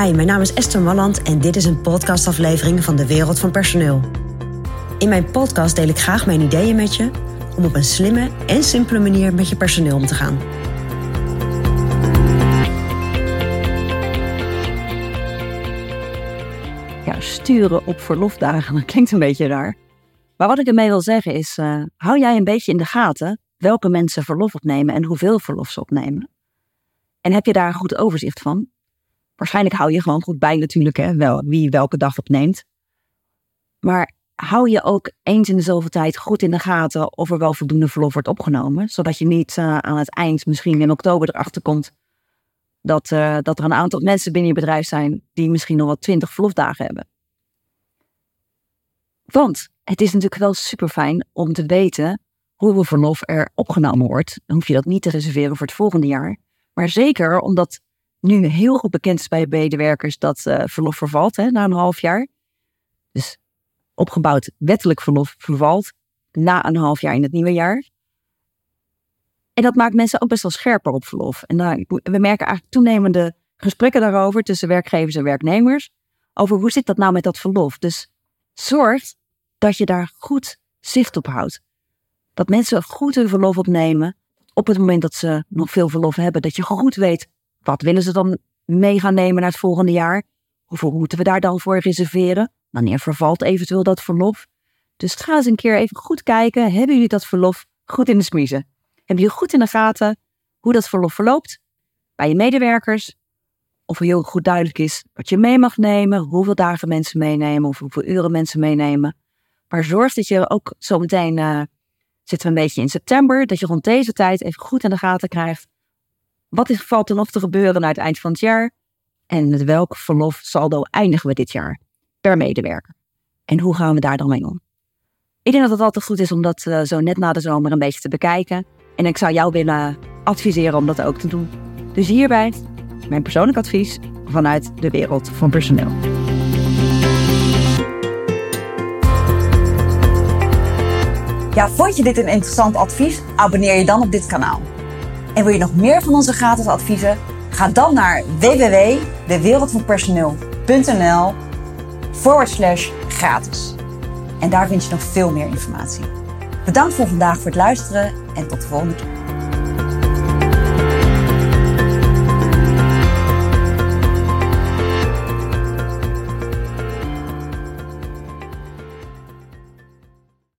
Hi, mijn naam is Esther Malland en dit is een podcastaflevering van de Wereld van Personeel. In mijn podcast deel ik graag mijn ideeën met je om op een slimme en simpele manier met je personeel om te gaan. Ja, sturen op verlofdagen, dat klinkt een beetje raar. Maar wat ik ermee wil zeggen is, uh, hou jij een beetje in de gaten welke mensen verlof opnemen en hoeveel verlof ze opnemen? En heb je daar een goed overzicht van? Waarschijnlijk hou je gewoon goed bij natuurlijk, hè, wel, wie welke dag opneemt. Maar hou je ook eens in de zoveel tijd goed in de gaten of er wel voldoende verlof wordt opgenomen. Zodat je niet uh, aan het eind, misschien in oktober, erachter komt dat, uh, dat er een aantal mensen binnen je bedrijf zijn die misschien nog wel twintig verlofdagen hebben. Want het is natuurlijk wel super fijn om te weten hoeveel verlof er opgenomen wordt. Dan hoef je dat niet te reserveren voor het volgende jaar. Maar zeker omdat nu heel goed bekend is bij medewerkers dat uh, verlof vervalt hè, na een half jaar. Dus opgebouwd wettelijk verlof vervalt na een half jaar in het nieuwe jaar. En dat maakt mensen ook best wel scherper op verlof. En we merken eigenlijk toenemende gesprekken daarover tussen werkgevers en werknemers. Over hoe zit dat nou met dat verlof. Dus zorg dat je daar goed zicht op houdt. Dat mensen goed hun verlof opnemen op het moment dat ze nog veel verlof hebben. Dat je goed weet, wat willen ze dan mee gaan nemen naar het volgende jaar? Hoeveel moeten we daar dan voor reserveren? Wanneer vervalt eventueel dat verlof? Dus ga eens een keer even goed kijken. Hebben jullie dat verlof goed in de smiezen? Hebben jullie goed in de gaten hoe dat verlof verloopt? Bij je medewerkers? Of heel goed duidelijk is wat je mee mag nemen, hoeveel dagen mensen meenemen of hoeveel uren mensen meenemen. Maar zorg dat je ook zometeen, uh, zitten we een beetje in september, dat je rond deze tijd even goed in de gaten krijgt. Wat is, valt er nog te gebeuren naar het eind van het jaar? En met welk verlof saldo eindigen we dit jaar? per medewerker. En hoe gaan we daar dan mee om? Ik denk dat het altijd goed is om dat uh, zo net na de zomer een beetje te bekijken. En ik zou jou willen adviseren om dat ook te doen. Dus hierbij mijn persoonlijk advies vanuit de wereld van personeel. Ja, vond je dit een interessant advies? Abonneer je dan op dit kanaal. En wil je nog meer van onze gratis adviezen? Ga dan naar www.dewereldvanpersoneel.nl forward slash gratis. En daar vind je nog veel meer informatie. Bedankt voor vandaag voor het luisteren en tot de volgende keer.